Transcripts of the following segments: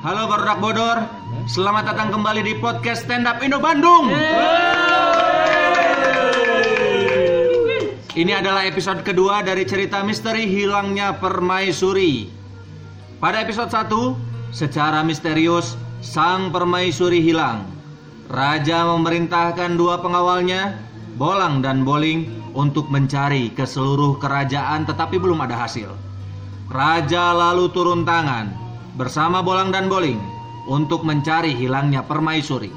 Halo Barudak Bodor, selamat datang kembali di podcast Stand Up Indo Bandung. Ini adalah episode kedua dari cerita misteri hilangnya permaisuri. Pada episode 1, secara misterius sang permaisuri hilang. Raja memerintahkan dua pengawalnya, Bolang dan Boling, untuk mencari ke seluruh kerajaan tetapi belum ada hasil. Raja lalu turun tangan bersama Bolang dan Boling untuk mencari hilangnya permaisuri.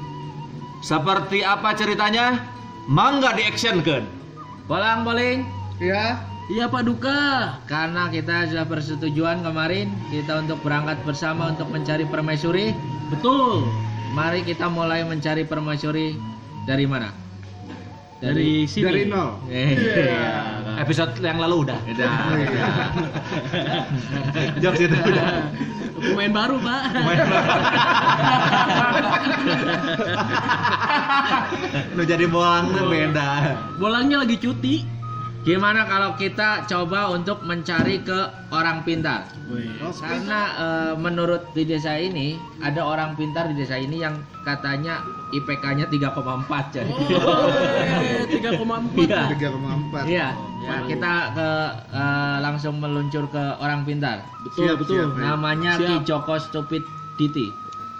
Seperti apa ceritanya? Mangga di actionkan. Bolang boling. Ya, Iya Pak Duka. Karena kita sudah persetujuan kemarin kita untuk berangkat bersama untuk mencari permaisuri. Betul. Mari kita mulai mencari permaisuri dari mana? Dari sini. dari nol. Eh, iya. Episode yang lalu udah. Udah, udah. Jokes itu udah. Pemain baru Pak. Lu jadi bolang tuh beda. Bolangnya lagi cuti. Gimana kalau kita coba untuk mencari ke orang pintar? Oh, Karena eh, menurut di desa ini ada orang pintar di desa ini yang katanya IPK-nya 3,4 jadi. Oh, 3,4. Iya. 3,4. Iya. Nah, kita ke eh, langsung meluncur ke orang pintar. Betul, Siap, betul. siap. Namanya Siap. Ki Joko Stupid Diti.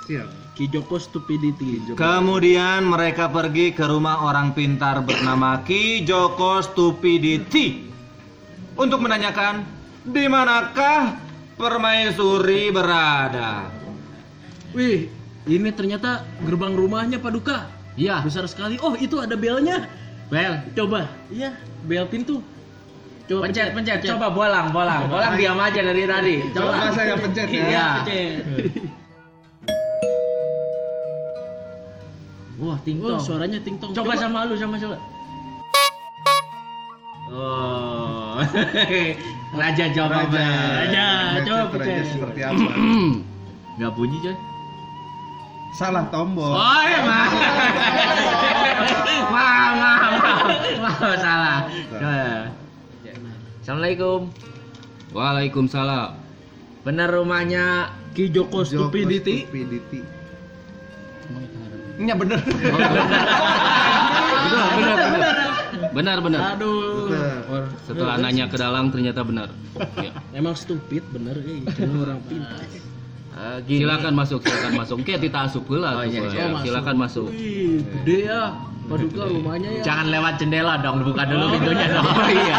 Siap. Ki Joko Stupidity. Kemudian mereka pergi ke rumah orang pintar bernama Ki Joko Stupidity untuk menanyakan di manakah permaisuri berada. Wih, ini ternyata gerbang rumahnya Pak Duka. Iya. Besar sekali. Oh, itu ada belnya. Bel. Coba. Iya, bel pintu. Coba Pencet, pencet. Coba bolang, bolang. Bolang diam aja dari tadi. Coba saya pencet ya. Iya. Pencet. Wah, Oh, tingtong. suaranya ting tong. Coba sama lu sama coba. Oh. Raja jawab. Raja. Raja, coba Pencet raja pencet. seperti apa? Enggak bunyi, coy. Salah tombol. Oh, ya, maaf. maaf, maaf. Maaf, salah. Coba. Assalamualaikum. Waalaikumsalam. Benar rumahnya Ki Joko Joko Stupidity. Stupidity. Iya bener. Benar, benar, benar. Benar, benar. Aduh. Betul. Setelah nanya ke dalam ternyata benar. Ya. Emang stupid bener eh cuma orang pintar. Eh, gini. Silakan masuk, silakan masuk. Oke, kita asup pula. Oh, iya, tuh, iya. ya. Silakan masuk. Wih, gede ya. Paduka rumahnya ya. Jangan lewat jendela dong, buka dulu pintunya dong. Oh iya.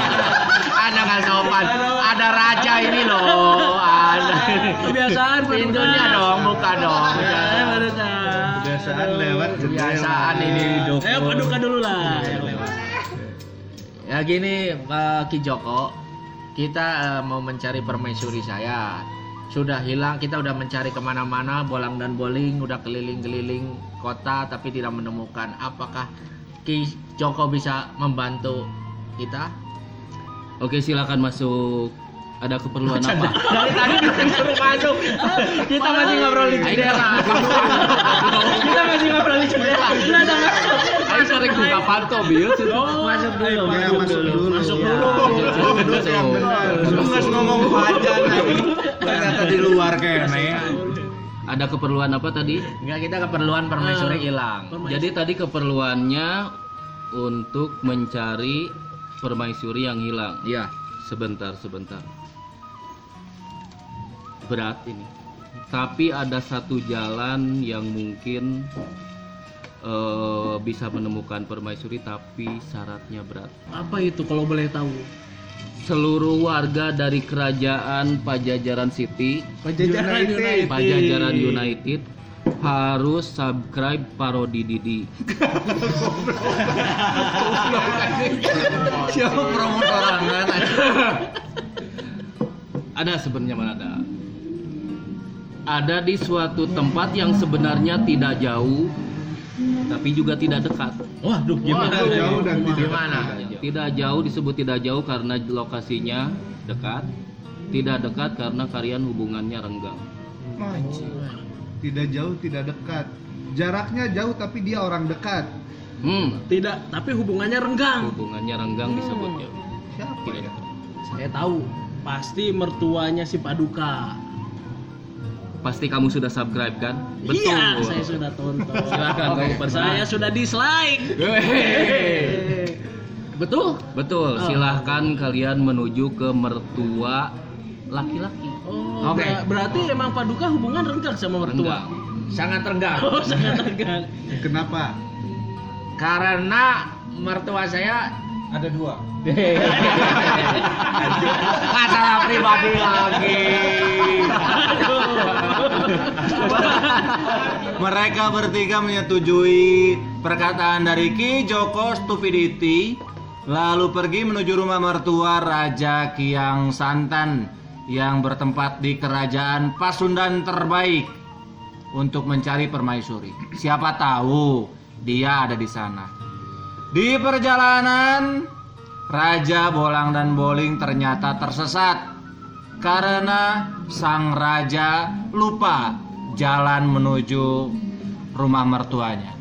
Anda nggak sopan. Ada raja ini loh. Ada. Kebiasaan. Pintunya dong, buka dong. Kebiasaan lewat jendela. Kebiasaan ini dong. Eh, Paduka dulu lah yang lewat. Ya gini, Pak Ki Joko, kita eh, mau mencari permaisuri saya. Sudah hilang, kita udah mencari ke mana-mana, bolang dan boling, udah keliling-keliling kota, tapi tidak menemukan. Apakah Ki Joko bisa membantu kita? Oke, silakan masuk. Ada keperluan apa? Dari tadi disuruh masuk, kita masih ngobrol di jendela. kita masih ngobrol di jendela. Kita udah masuk. Ayo sering buka panto, Bil. Oh, Masuk dulu. Ya, masuk dulu. Masuk Ya. dulu. Duduk yang benar. Lu nggak ngomong wajan lagi. Ternyata di luar kayaknya ya. Ada keperluan apa tadi? Enggak, kita keperluan permaisuri hilang. Jadi tadi keperluannya untuk mencari permaisuri yang hilang. Iya. Sebentar, sebentar. Berat ini. Tapi ada satu jalan yang mungkin eh, bisa menemukan permaisuri tapi syaratnya berat. Apa itu kalau boleh tahu? Seluruh warga dari kerajaan Pajajaran City, Pajajaran United. Pajajaran United harus subscribe parodi Didi. Siapa promotor orang Ada sebenarnya mana ada? Ada di suatu tempat yang sebenarnya tidak jauh, tapi juga tidak dekat. Waduh, gimana? Tidak jauh dan tidak Gimana? Tidak jauh disebut tidak jauh karena lokasinya dekat. Tidak dekat karena kalian hubungannya renggang. Tidak jauh, tidak dekat. Jaraknya jauh tapi dia orang dekat. Hmm, Tidak, tapi hubungannya renggang. hubungannya renggang disebutnya. Siapa Tidak ya? dekat. Saya tahu, pasti mertuanya si Paduka. Pasti kamu sudah subscribe kan? Iya, saya sudah tonton. Silakan kamu persen. Saya sudah dislike. Betul? Betul, Oh. silahkan kalian menuju ke mertua laki-laki. Oh, Oke. ber- berarti emang Paduka hubungan renggang sama mertua. Sangat renggang. Oh, sangat renggang. Kenapa? Karena mertua saya Ada dua. masalah pribadi lagi. Mereka bertiga menyetujui perkataan dari Ki Joko Stupidity lalu pergi menuju rumah mertua Raja Kiang Santan yang bertempat di kerajaan Pasundan terbaik untuk mencari permaisuri. Siapa tahu dia ada di sana. Di perjalanan Raja Bolang dan Boling ternyata tersesat karena sang raja lupa jalan menuju rumah mertuanya.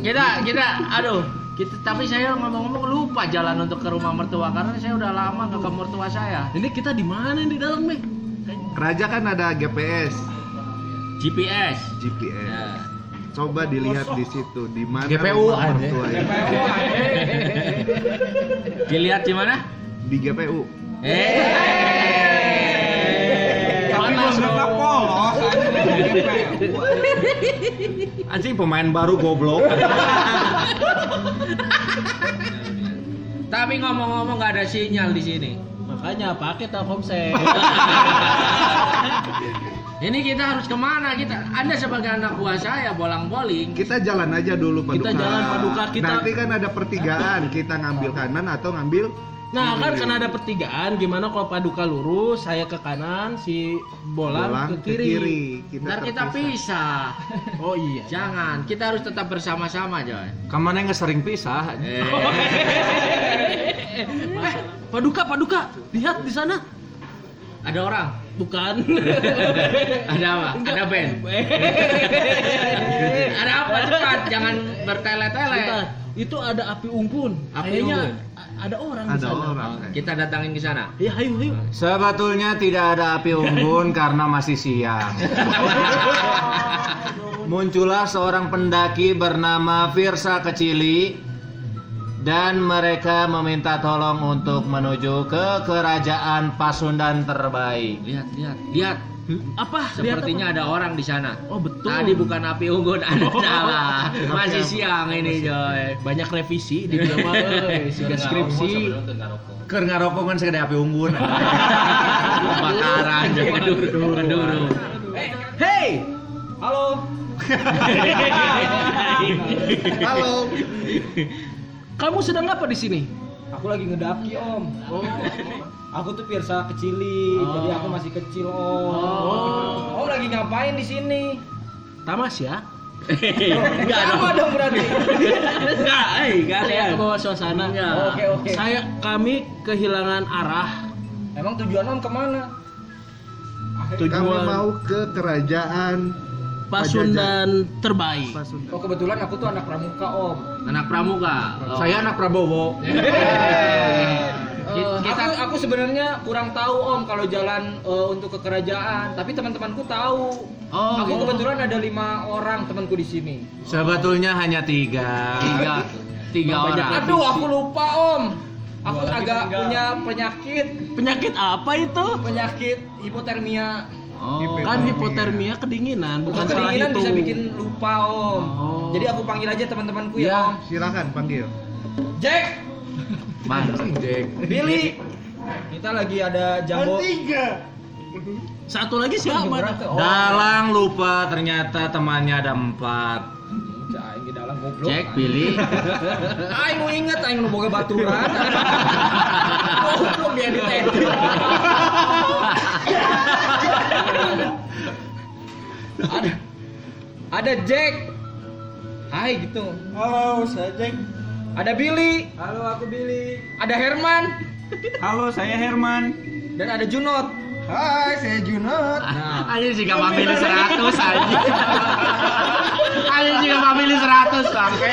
Kita kita aduh, kita tapi saya ngomong-ngomong lupa jalan untuk ke rumah mertua karena saya udah lama nggak ke mertua saya. Ini kita di mana di dalam, Meh? Raja kan ada GPS, GPS. GPS. Ya. Coba dilihat di situ di mana GPU rumah ada. mertua itu. Dilihat di mana? Di GPU. Eh. Dapat polos. Anjing pemain baru goblok. Tapi ngomong-ngomong nggak ada sinyal di sini. Makanya pakai Telkomsel. Ini kita harus ke mana? Kita, Anda sebagai anak buah saya bolang-boling. Kita jalan aja dulu Paduka. Kita jalan, Paduka. Kita- Nanti kan ada pertigaan, kita ngambil kanan atau ngambil Nah kan karena ada pertigaan, gimana kalau Paduka lurus, saya ke kanan, si Bolang, bolang ke kiri. Kita Ntar kita terpisah. pisah. Oh iya. Jangan, kita harus tetap bersama-sama, Joy. Ke mana nggak sering pisah? Eh. Eh, Paduka, Paduka, lihat di sana. Ada orang? Bukan. Ada apa? Ada band? Ada apa? Cepat, jangan bertele-tele. Itu ada api unggun. Api Kayaknya unggun. Ada orang di Ada sana. orang. Kita datangin ke sana. Ya, ayo, ayo. Sebetulnya tidak ada api unggun karena masih siang. Muncullah seorang pendaki bernama Firsa Kecili dan mereka meminta tolong untuk menuju ke kerajaan Pasundan terbaik. Lihat, lihat, lihat. Apa? Lihat Sepertinya ada orang di sana. apa? Oh betul. Tadi bukan api unggun, ada nyala. Masih siang ini, Joy. banyak revisi di drama eh, si skripsi. Ker ngarokok kan segede api unggun. Bakaran. Keduru, keduru. Hey, Halo. Halo. kamu sedang apa di sini? Aku lagi ngedaki om. Oh, Aku tuh Pirsa kecili, Oh. jadi aku masih kecil om. Oh. Om lagi ngapain di sini? tamas ya? Enggak Sama dong berarti. Enggak, eh, enggak Saya lihat. ke bawah suasana. Oke oke. Saya kami kehilangan arah. Emang tujuan om ke mana? Kami Tujuan mau ke kerajaan Pasundan terbaik. Pasundan. Oh kebetulan aku tuh anak pramuka om. Anak pramuka. Oh. Saya anak Prabowo. Eh, Kita- aku aku sebenarnya kurang tahu om kalau jalan eh, untuk ke kerajaan, tapi teman-temanku tahu. Oh, aku gitu. kebetulan ada lima orang temanku di sini. Sebetulnya hanya tiga. tiga tiga Banyak orang. Aduh, aku lupa om. Aku agak punya penyakit, Penyakit apa itu? penyakit hipotermia. Oh. Kan hipotermia kedinginan, bukan Kedinginan itu. bisa bikin lupa om. Oh. Jadi aku panggil aja teman-temanku ya om. Silakan panggil. Jack, Mancing, Jack. Billy, kita lagi ada jambo. Satu lagi siapa? Dah? oh. Dalang lupa ternyata temannya ada empat. Aing di dalam goblok. Jack, pilih. Aing mau inget, aing nu boga baturan. Goblok dia di Ada ada Jack. Hai gitu. Halo, saya Jack. Ada Billy, Halo, aku Billy. ada Herman, Halo, saya Herman. dan ada Junot. Hai, saya Junot. Nah, Ayo jika family 100 aja. Ayo jika family 100 sampai.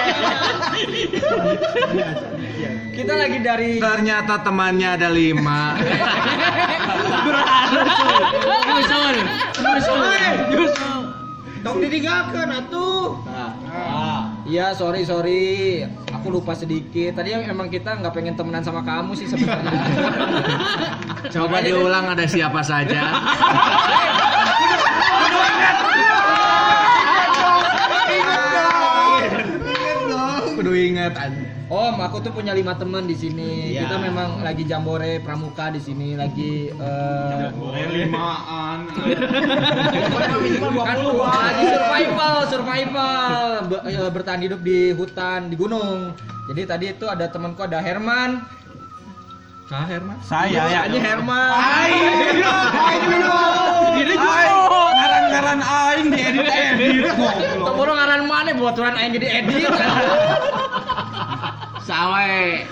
Kita lagi dari Ternyata temannya ada lima. Nyusul. Nyusul. Nyusul. Tong didigakeun atuh. Iya sorry sorry, aku lupa sedikit. Tadi emang kita nggak pengen temenan sama kamu sih sebenarnya. Coba diulang ada siapa saja. Kudu ingat. Om, aku tuh punya lima temen di sini. Kita memang lagi jambore pramuka di sini, lagi eh, limaan. kan lagi survival, survival, eh, bertahan hidup di hutan, di gunung. Jadi tadi itu ada temanku ada Herman. Kah Herman? Saya ya. Ini Herman. Ini Ngaran-ngaran aing di edit edit. Tunggu ngaran mana buat tuan aing jadi edit. Sawe.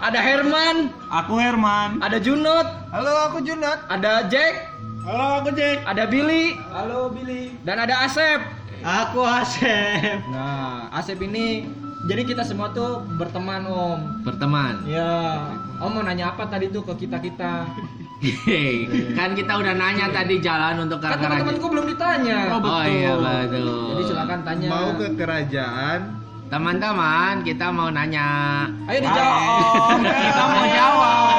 Ada Herman, Aku Herman. ada Junot, Halo, aku Junat. ada Jack, Halo, aku Jack. ada Billy, Halo, Billy. dan ada Asep. Aku Asep. Nah, Asep ini jadi kita semua tuh berteman Om. Berteman. Ya, Om mau nanya apa tadi tuh ke kita kita? Hehehe. kan kita udah nanya tadi jalan untuk ke Kan kerajaan. teman-temanku belum ditanya. Oh iya betul. Jadi silakan tanya. Mau ke kerajaan. Teman-teman, kita mau nanya. Ayo dijawab. Kita mau jawab.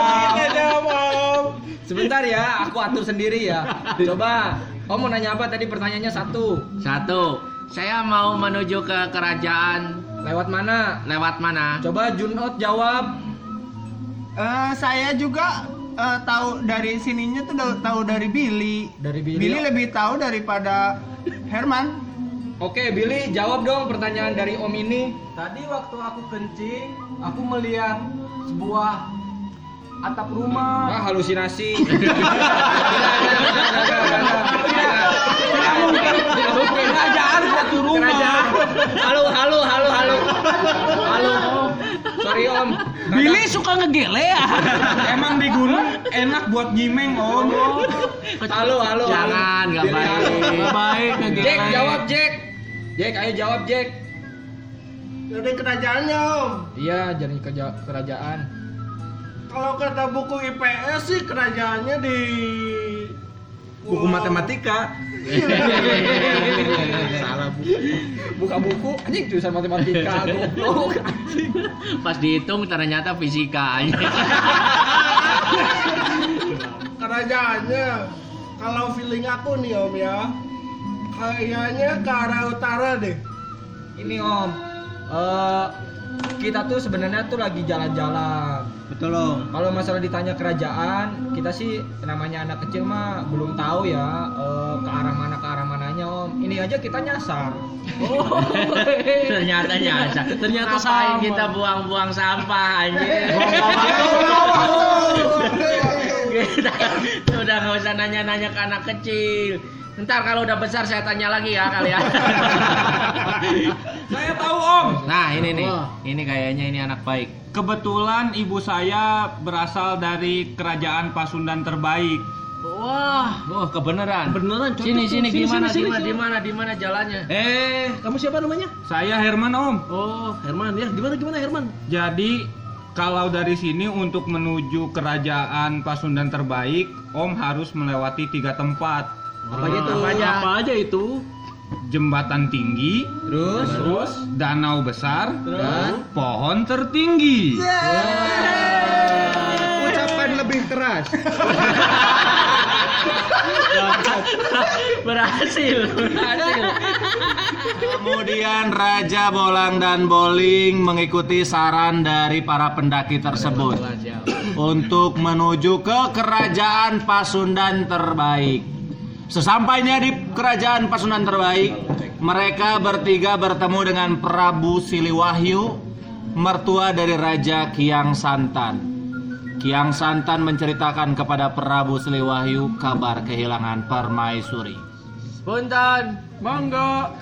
Sebentar ya, aku atur sendiri ya. Coba, Om mau nanya apa tadi pertanyaannya satu. Satu, saya mau menuju ke kerajaan Lewat mana? lewat mana? Coba Junot jawab. Eh, saya juga eh, tahu dari sininya tuh tahu dari Billy. Dari Billy. Billy lebih tahu daripada Herman. Oke, Billy jawab dong pertanyaan dari Om ini. Tadi waktu aku kencing, aku melihat sebuah atap rumah. Ah, halusinasi. Kerajaan satu rumah. Kerajaan. Halo, halo, halo, halo. Halo. Sorry Om. Billy suka ngegele ya. Emang di gunung enak buat nyimeng om. Halo, halo. Jangan, nggak baik. baik ngegele. Jack jawab Jack. Jack, ayo jawab Jack. Dari kerajaannya om. Iya, jadi keja- kerajaan. Kalau kata buku IPS sih kerajaannya di Buku matematika. Salah buku. Buka buku, anjing tulisan matematika, goblok. Pas dihitung ternyata fisika aja. kerajaannya. Kalau feeling aku nih om ya, kayaknya ke arah utara deh. Ini Om, eh, kita tuh sebenarnya tuh lagi jalan-jalan. Betul om. Kalau masalah ditanya kerajaan, kita sih namanya anak kecil mah belum tahu ya eh, ke arah mana ke arah mananya Om. Ini aja kita nyasar. ternyata nyasa. Ternyata sama. kita buang-buang sampah anjir. kita udah nggak usah nanya-nanya ke anak kecil. Ntar kalau udah besar saya tanya lagi ya kalian. Saya tahu Om. Nah ini nih, ini kayaknya ini anak baik. Kebetulan ibu saya berasal dari kerajaan Pasundan terbaik. Wah, wah kebenaran. Beneran, cocok Sini sini Sini, gimana sini, gimana sini. di mana di mana jalannya? Eh, kamu siapa namanya? Saya Herman Om. Oh, Herman ya. Gimana gimana Herman? Jadi kalau dari sini untuk menuju kerajaan Pasundan terbaik, Om harus melewati tiga tempat. Apa gitu? Apa aja? Apa aja itu? Jembatan tinggi, Terus, terus danau besar, Dan? pohon tertinggi. Ucapan lebih keras. berhasil, berhasil. Kemudian Raja Bolang dan Boling mengikuti saran dari para pendaki tersebut untuk menuju ke kerajaan Pasundan terbaik. Sesampainya di kerajaan Pasundan terbaik, mereka bertiga bertemu dengan Prabu Siliwahyu, mertua dari Raja Kiang Santan. Kiang Santan menceritakan kepada Prabu Siliwahyu kabar kehilangan Permaisuri. Punten, Mangga.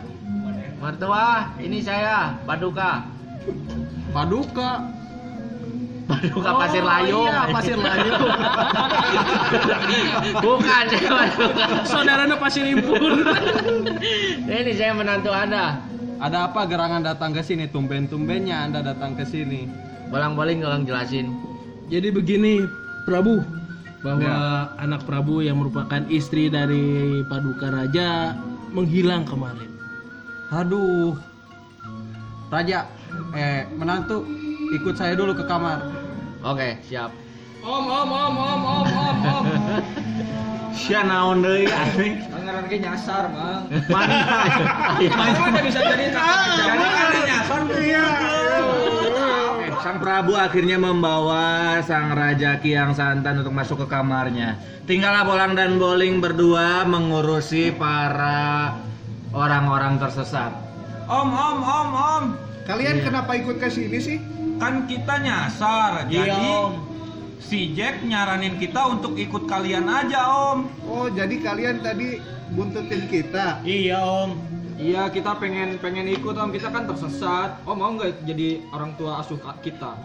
mertua, ini saya, Paduka. Paduka. Paduka Pasir Layung. Iya, Pasir Layung. Bukan saya Paduka. Saudaranya Pasir Impun. Ini saya menantu Anda. Ada apa gerangan datang ke sini? Tumben-tumbennya Anda datang ke sini. Bolang-boling tolong jelasin. Jadi begini, Prabu, bahwa anak Prabu yang merupakan istri dari Paduka Raja menghilang kemarin. Aduh. Raja, eh menantu ikut saya dulu ke kamar. Oke, siap. Om, om, om, om, om, om, om. Sia naon deui anjing. Pangeran ge nyasar, Mang. Mana? Mana bisa jadi Jadi nyasar Eh, Sang Prabu akhirnya membawa sang Raja Kiang Santan untuk masuk ke kamarnya. Tinggallah Bolang dan Boling berdua mengurusi para orang-orang tersesat. Om, om, om, om. Kalian kenapa ikut ke sini sih? Kan kita nyasar. Iya, Jadi Om. si Jack nyaranin kita untuk ikut kalian aja, Om. Oh, jadi kalian tadi buntutin kita. Iya, Om. Iya, kita pengen pengen ikut Om. Kita kan tersesat. Om mau nggak jadi orang tua asuh kita?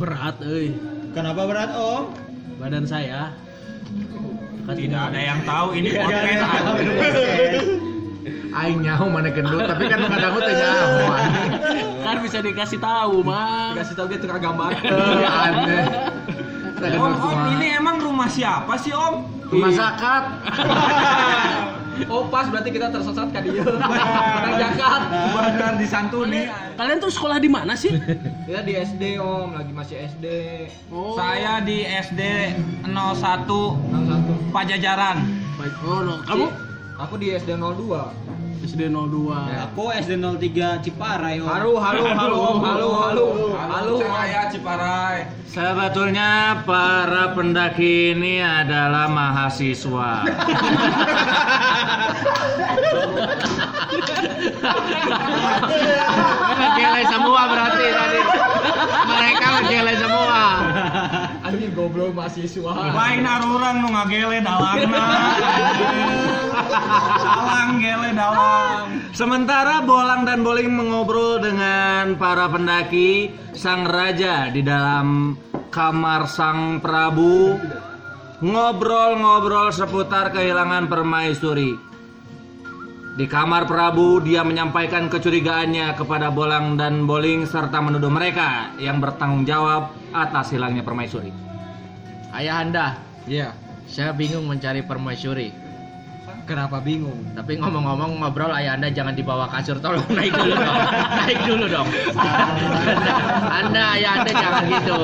Berat, euy. Kenapa berat, Om? Badan saya. Tidak ada yang tahu ini Iya, podcast. Aing nyaho mana gendut, tapi kan kadang teh nyaho. anjing. Kan bisa dikasih tahu, Mang. Dikasih tahu dia tukar gambar. Eh, aneh. Om, om, ini emang rumah siapa sih, Om? Rumah zakat. oh pas berarti kita tersesat kan dia. Orang jakat. Benar disantuni. Kalian tuh sekolah di mana sih? Kita di SD Om, lagi masih SD. Oh. Saya di SD 01 61. Pajajaran. Oh, no. kamu Aku di SD 02. SD 02. Aku SD 03 Ciparai, Om. Halo, halo, halo, Om. Halo, halo. Halo. Saya Ciparai. Sebetulnya para pendaki ini adalah mahasiswa. Ngegele semua berarti tadi. Mereka ngegele semua. Anjing goblok mahasiswa. Lain arurang nu ngagele dalangna. Salang gele dalang. Sementara Bolang dan Boling mengobrol dengan para pendaki, sang raja di dalam kamar sang Prabu ngobrol-ngobrol seputar kehilangan permaisuri. Di kamar Prabu, dia menyampaikan kecurigaannya kepada Bolang dan Boling serta menuduh mereka yang bertanggung jawab atas hilangnya permaisuri. Ayah Anda, Iya. saya bingung mencari permaisuri. Kenapa bingung? Tapi ngomong-ngomong ngobrol ayah anda jangan dibawa kasur tolong naik dulu dong naik dulu dong anda, anda ayah anda jangan gitu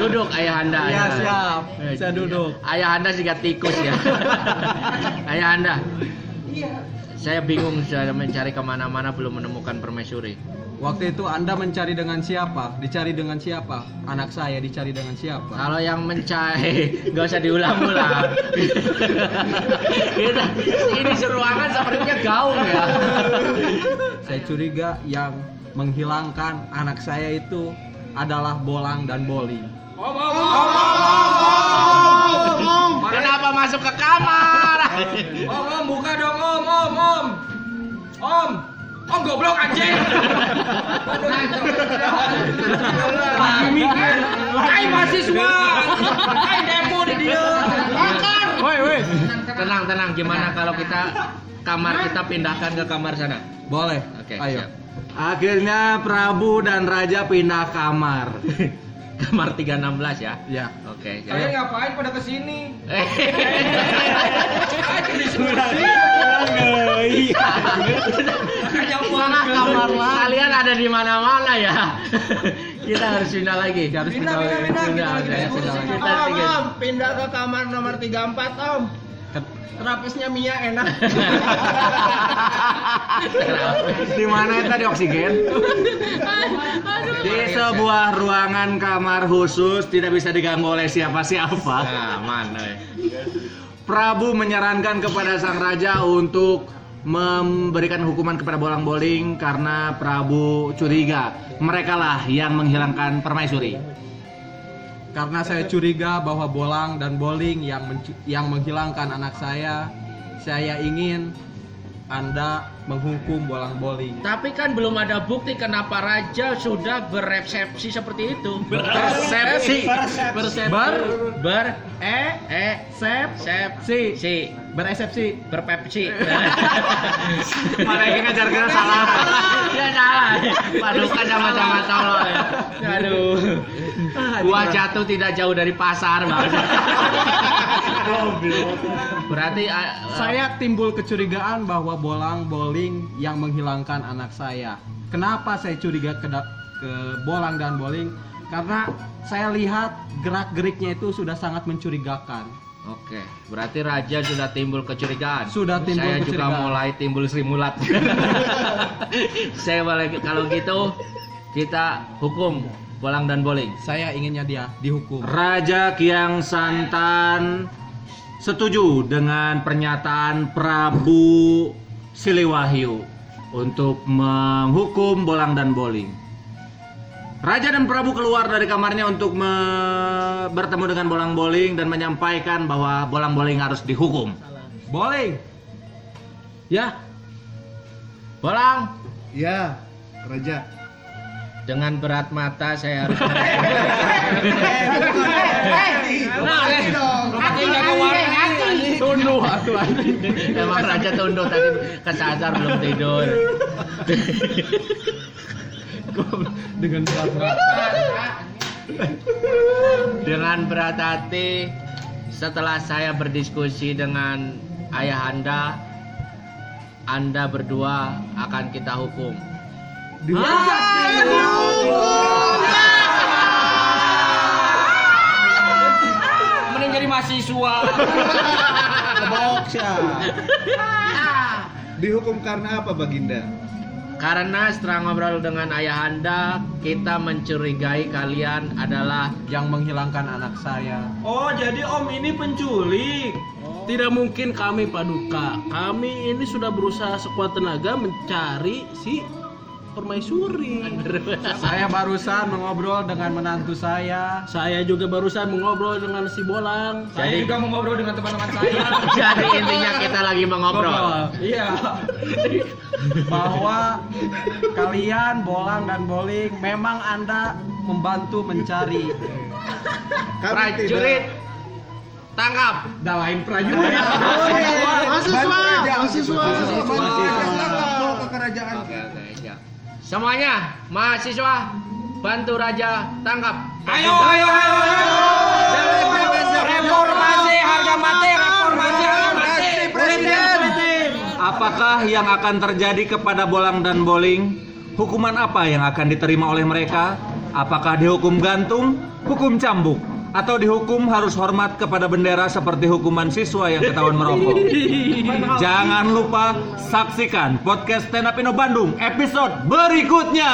duduk ayah anda Iya, ayah. siap. Saya duduk. ayah anda juga tikus ya ayah anda saya bingung saya mencari ke mana-mana belum menemukan permaisuri Waktu itu Anda mencari dengan siapa? Dicari dengan siapa? Anak saya dicari dengan siapa? kalau yang mencari nggak usah diulang-ulang ini seruangan sepertinya gaung ya Saya curiga yang menghilangkan anak saya itu adalah Bolang dan Boli. kenapa masuk ke kamar Om, om, buka dong, om, om, om. Om, om goblok anjing. Lagi mikir. Hai mahasiswa. Hai demo di dia. Makan. Woi, woi. tenang tenang gimana kalau kita kamar kita pindahkan ke kamar sana Boleh. oke Ayo. siap Akhirnya Prabu dan Raja pindah kamar. kamar 316 ya Ya. oke Kalian siap. ngapain pada ke sini? Eh, Mana kamar kalian ada di mana-mana ya kita harus pindah lagi Harus Pindah, pindah, pindah. Pindah, Kita lagi pindah, diskusi. pindah. Kita tiga. pindah ke kamar nomor 34, Om. Terapisnya Mia enak. Di mana itu di oksigen? Di sebuah ruangan kamar khusus tidak bisa diganggu oleh siapa-siapa. nah mana ya Prabu menyarankan kepada sang raja untuk memberikan hukuman kepada bolang boling karena Prabu curiga mereka lah yang menghilangkan permaisuri. Karena saya curiga bahwa Bolang dan Boling yang yang menghilangkan anak saya, saya ingin Anda menghukum Bolang Boling. tapi kan belum ada bukti kenapa raja sudah beresepsi seperti itu Persepsi. Persepsi. Ber ber e e sep sep si si beresepsi berpepsi. Mana yang ngajar kena salah. ya salah. Paduka sama-sama tolol ya. Aduh. Gua jatuh tidak jauh dari pasar, Bang. Berarti uh, saya timbul kecurigaan bahwa bolang bowling yang menghilangkan anak saya. Kenapa saya curiga ke, ke bolang dan bowling? Karena saya lihat gerak-geriknya itu sudah sangat mencurigakan. Oke, berarti Raja sudah timbul kecurigaan. Sudah timbul Saya kecurigaan. juga mulai timbul Sri Mulat. saya boleh kalau gitu kita hukum bolang dan bowling. Saya inginnya dia dihukum. Raja Kiang Santan setuju dengan pernyataan Prabu Siliwahyu untuk menghukum bolang dan bowling. Raja dan Prabu keluar dari kamarnya untuk me- bertemu dengan bolang bowling dan menyampaikan bahwa bolang bowling harus dihukum. Bowling. Ya, Bolang, Ya, Raja. dengan berat mata saya harus Tunduh atuh anjing. Emang Raja tunduk tadi kesasar belum tidur. Dengan berat Dengan berat hati setelah saya berdiskusi dengan ayahanda Anda berdua akan kita hukum. Mending jadi mahasiswa. Dihukum karena apa, Baginda? Karena setelah ngobrol dengan ayahanda, kita mencurigai kalian adalah yang menghilangkan anak saya. Oh, jadi Om ini penculik. tidak mungkin kami Paduka. Kami ini sudah berusaha sekuat tenaga mencari si permaisuri. Saya barusan mengobrol dengan menantu saya. Saya juga barusan mengobrol dengan si Bolang. Saya Jadi- juga mau ngobrol dengan teman-teman saya. jadi intinya kita lagi mengobrol. Iya. bahwa kalian bolang dan bowling memang anda membantu mencari Prajurit tangkap. dah lain prajurit Mahasiswa, mahasiswa, Mau Semuanya mahasiswa bantu raja tangkap. Ayo, ayo, ayo, ayo. Reformasi harga mati, reformasi harga mati. Presiden. Apakah yang akan terjadi kepada bolang dan bowling? Hukuman apa yang akan diterima oleh mereka? Apakah dihukum gantung, hukum cambuk, atau dihukum harus hormat kepada bendera seperti hukuman siswa yang ketahuan merokok? Jangan lupa saksikan podcast Stand Up Indo Bandung episode berikutnya.